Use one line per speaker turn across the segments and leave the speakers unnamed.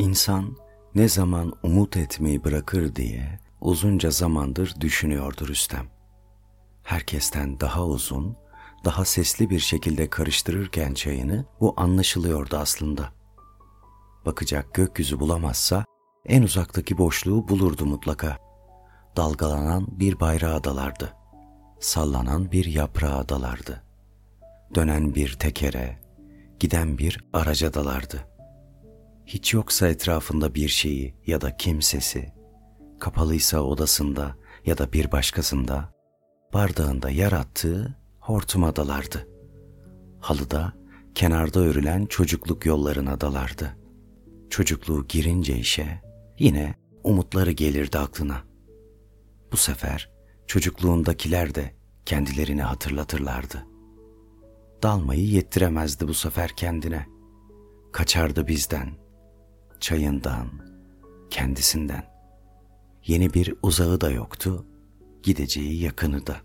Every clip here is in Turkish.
İnsan ne zaman umut etmeyi bırakır diye uzunca zamandır düşünüyordu Rüstem. Herkesten daha uzun, daha sesli bir şekilde karıştırırken çayını bu anlaşılıyordu aslında. Bakacak gökyüzü bulamazsa en uzaktaki boşluğu bulurdu mutlaka. Dalgalanan bir bayrağa dalardı. Sallanan bir yaprağa dalardı. Dönen bir tekere, giden bir araca dalardı. Hiç yoksa etrafında bir şeyi ya da kimsesi, kapalıysa odasında ya da bir başkasında, bardağında yarattığı hortuma dalardı. Halıda, kenarda örülen çocukluk yollarına dalardı. Çocukluğu girince işe, yine umutları gelirdi aklına. Bu sefer çocukluğundakiler de kendilerini hatırlatırlardı. Dalmayı yettiremezdi bu sefer kendine. Kaçardı bizden, çayından, kendisinden. Yeni bir uzağı da yoktu, gideceği yakını da.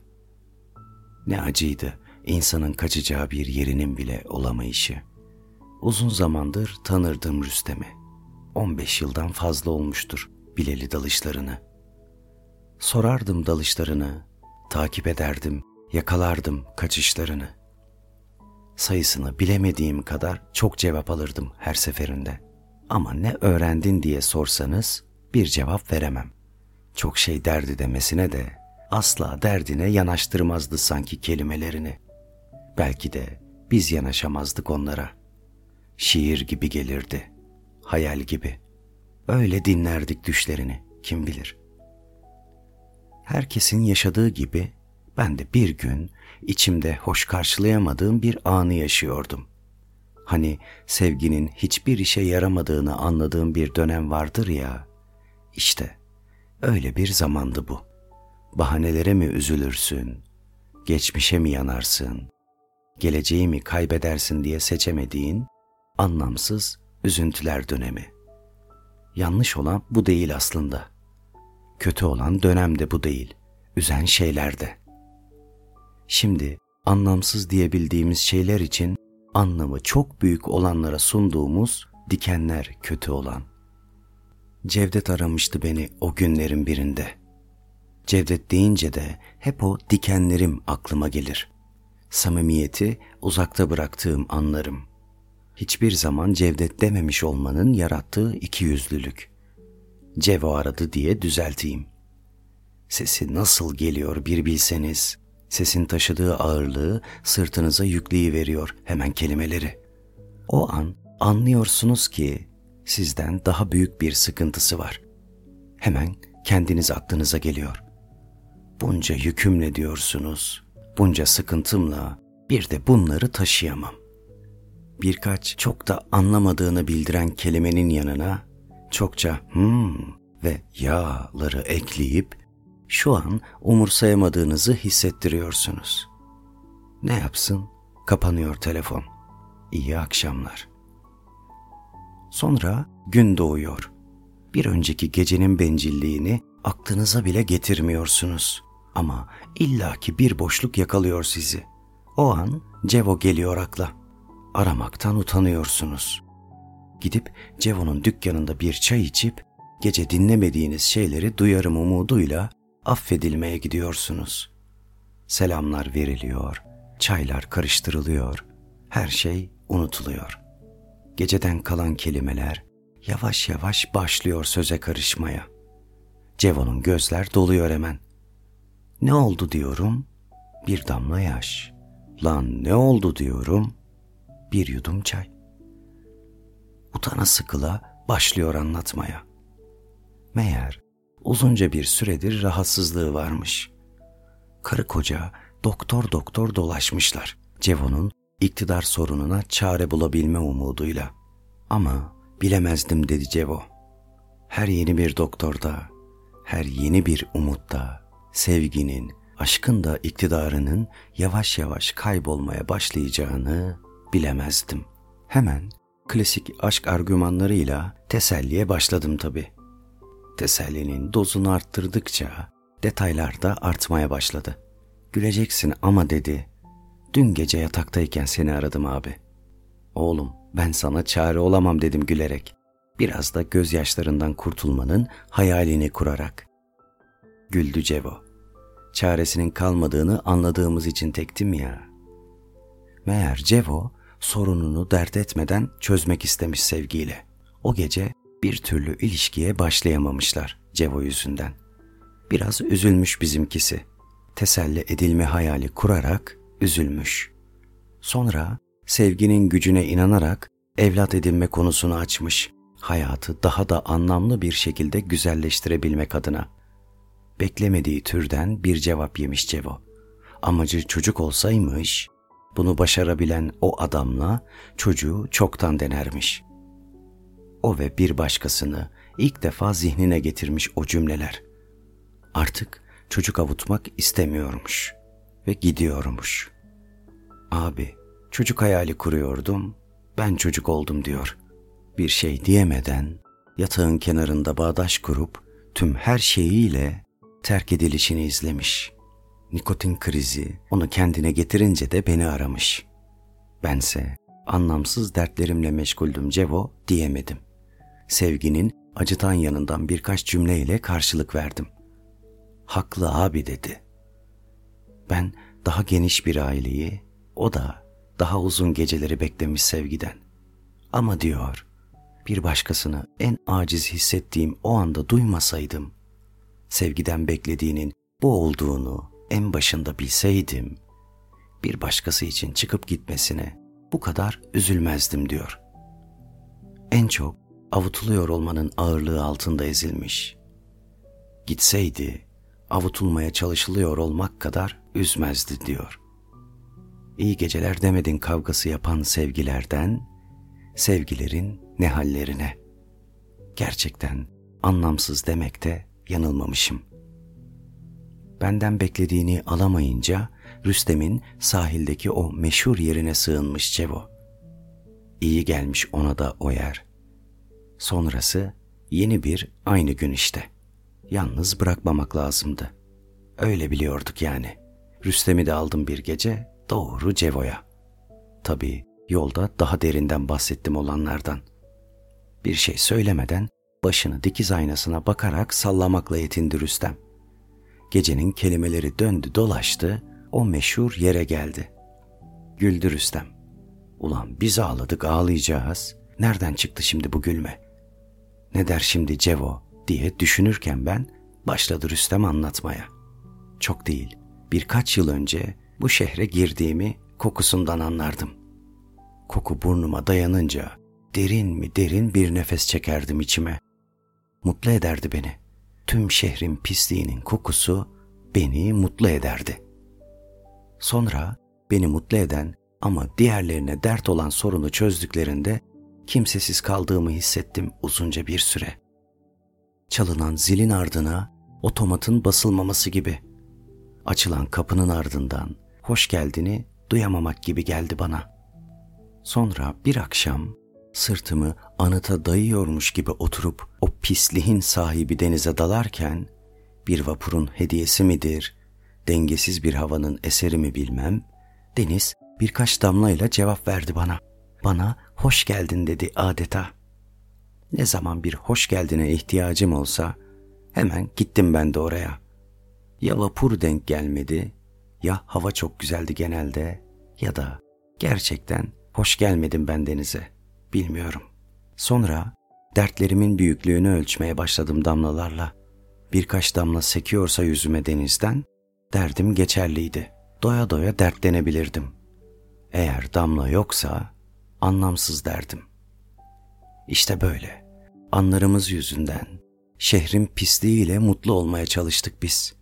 Ne acıydı insanın kaçacağı bir yerinin bile olamayışı. Uzun zamandır tanırdım Rüstem'i. 15 yıldan fazla olmuştur bileli dalışlarını. Sorardım dalışlarını, takip ederdim, yakalardım kaçışlarını. Sayısını bilemediğim kadar çok cevap alırdım her seferinde. Ama ne öğrendin diye sorsanız bir cevap veremem. Çok şey derdi demesine de asla derdine yanaştırmazdı sanki kelimelerini. Belki de biz yanaşamazdık onlara. Şiir gibi gelirdi, hayal gibi. Öyle dinlerdik düşlerini, kim bilir. Herkesin yaşadığı gibi ben de bir gün içimde hoş karşılayamadığım bir anı yaşıyordum. Hani sevginin hiçbir işe yaramadığını anladığım bir dönem vardır ya. İşte öyle bir zamandı bu. Bahanelere mi üzülürsün? Geçmişe mi yanarsın? Geleceği mi kaybedersin diye seçemediğin anlamsız üzüntüler dönemi. Yanlış olan bu değil aslında. Kötü olan dönem de bu değil. Üzen şeyler de. Şimdi anlamsız diyebildiğimiz şeyler için anlamı çok büyük olanlara sunduğumuz dikenler kötü olan. Cevdet aramıştı beni o günlerin birinde. Cevdet deyince de hep o dikenlerim aklıma gelir. Samimiyeti uzakta bıraktığım anlarım. Hiçbir zaman Cevdet dememiş olmanın yarattığı ikiyüzlülük. Cevo aradı diye düzelteyim. Sesi nasıl geliyor bir bilseniz.'' Sesin taşıdığı ağırlığı sırtınıza veriyor hemen kelimeleri. O an anlıyorsunuz ki sizden daha büyük bir sıkıntısı var. Hemen kendiniz aklınıza geliyor. Bunca yükümle diyorsunuz, bunca sıkıntımla bir de bunları taşıyamam. Birkaç çok da anlamadığını bildiren kelimenin yanına çokça hmm ve ya'ları ekleyip şu an umursayamadığınızı hissettiriyorsunuz. Ne yapsın? Kapanıyor telefon. İyi akşamlar. Sonra gün doğuyor. Bir önceki gecenin bencilliğini aklınıza bile getirmiyorsunuz. Ama illaki bir boşluk yakalıyor sizi. O an Cevo geliyor akla. Aramaktan utanıyorsunuz. Gidip Cevo'nun dükkanında bir çay içip gece dinlemediğiniz şeyleri duyarım umuduyla affedilmeye gidiyorsunuz. Selamlar veriliyor, çaylar karıştırılıyor, her şey unutuluyor. Geceden kalan kelimeler yavaş yavaş başlıyor söze karışmaya. Cevo'nun gözler doluyor hemen. Ne oldu diyorum? Bir damla yaş. Lan ne oldu diyorum? Bir yudum çay. Utana sıkıla başlıyor anlatmaya. Meğer uzunca bir süredir rahatsızlığı varmış. Karı koca doktor doktor dolaşmışlar. Cevo'nun iktidar sorununa çare bulabilme umuduyla. Ama bilemezdim dedi Cevo. Her yeni bir doktorda, her yeni bir umutta, sevginin, aşkın da iktidarının yavaş yavaş kaybolmaya başlayacağını bilemezdim. Hemen klasik aşk argümanlarıyla teselliye başladım tabii. Tesellinin dozunu arttırdıkça detaylar da artmaya başladı. Güleceksin ama dedi. Dün gece yataktayken seni aradım abi. Oğlum ben sana çare olamam dedim gülerek. Biraz da gözyaşlarından kurtulmanın hayalini kurarak. Güldü Cevo. Çaresinin kalmadığını anladığımız için tektim ya. Meğer Cevo sorununu dert etmeden çözmek istemiş sevgiyle. O gece bir türlü ilişkiye başlayamamışlar Cevo yüzünden. Biraz üzülmüş bizimkisi. Teselli edilme hayali kurarak üzülmüş. Sonra sevginin gücüne inanarak evlat edinme konusunu açmış. Hayatı daha da anlamlı bir şekilde güzelleştirebilmek adına. Beklemediği türden bir cevap yemiş Cevo. Amacı çocuk olsaymış, bunu başarabilen o adamla çocuğu çoktan denermiş. O ve bir başkasını ilk defa zihnine getirmiş o cümleler. Artık çocuk avutmak istemiyormuş ve gidiyormuş. Abi, çocuk hayali kuruyordum, ben çocuk oldum diyor. Bir şey diyemeden yatağın kenarında bağdaş kurup tüm her şeyiyle terk edilişini izlemiş. Nikotin krizi onu kendine getirince de beni aramış. Bense anlamsız dertlerimle meşguldüm Cevo diyemedim. Sevginin acıtan yanından birkaç cümleyle karşılık verdim. Haklı abi dedi. Ben daha geniş bir aileyi, o da daha uzun geceleri beklemiş sevgiden. Ama diyor, bir başkasını en aciz hissettiğim o anda duymasaydım, sevgiden beklediğinin bu olduğunu en başında bilseydim, bir başkası için çıkıp gitmesine bu kadar üzülmezdim diyor. En çok avutuluyor olmanın ağırlığı altında ezilmiş. Gitseydi avutulmaya çalışılıyor olmak kadar üzmezdi diyor. İyi geceler demedin kavgası yapan sevgilerden, sevgilerin ne hallerine. Gerçekten anlamsız demekte yanılmamışım. Benden beklediğini alamayınca Rüstem'in sahildeki o meşhur yerine sığınmış Cevo. İyi gelmiş ona da o yer. Sonrası yeni bir aynı gün işte. Yalnız bırakmamak lazımdı. Öyle biliyorduk yani. Rüstem'i de aldım bir gece doğru Cevo'ya. Tabii yolda daha derinden bahsettim olanlardan. Bir şey söylemeden başını dikiz aynasına bakarak sallamakla yetindi Rüstem. Gecenin kelimeleri döndü dolaştı, o meşhur yere geldi. Güldü Rüstem. Ulan biz ağladık ağlayacağız. Nereden çıktı şimdi bu gülme? Ne der şimdi Cevo diye düşünürken ben başladı Rüstem anlatmaya. Çok değil, birkaç yıl önce bu şehre girdiğimi kokusundan anlardım. Koku burnuma dayanınca derin mi derin bir nefes çekerdim içime. Mutlu ederdi beni. Tüm şehrin pisliğinin kokusu beni mutlu ederdi. Sonra beni mutlu eden ama diğerlerine dert olan sorunu çözdüklerinde kimsesiz kaldığımı hissettim uzunca bir süre. Çalınan zilin ardına otomatın basılmaması gibi. Açılan kapının ardından hoş geldini duyamamak gibi geldi bana. Sonra bir akşam sırtımı anıta dayıyormuş gibi oturup o pisliğin sahibi denize dalarken bir vapurun hediyesi midir, dengesiz bir havanın eseri mi bilmem, deniz birkaç damlayla cevap verdi bana. Bana hoş geldin dedi adeta. Ne zaman bir hoş geldine ihtiyacım olsa hemen gittim ben de oraya. Ya vapur denk gelmedi ya hava çok güzeldi genelde ya da gerçekten hoş gelmedim ben denize. Bilmiyorum. Sonra dertlerimin büyüklüğünü ölçmeye başladım damlalarla. Birkaç damla sekiyorsa yüzüme denizden, derdim geçerliydi. Doya doya dertlenebilirdim. Eğer damla yoksa anlamsız derdim. İşte böyle. Anlarımız yüzünden şehrin pisliğiyle mutlu olmaya çalıştık biz.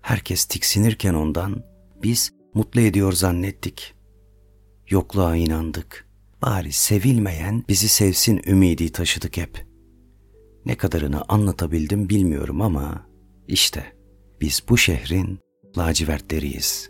Herkes tiksinirken ondan biz mutlu ediyor zannettik. Yokluğa inandık. Bari sevilmeyen bizi sevsin ümidi taşıdık hep. Ne kadarını anlatabildim bilmiyorum ama işte biz bu şehrin lacivertleriyiz.''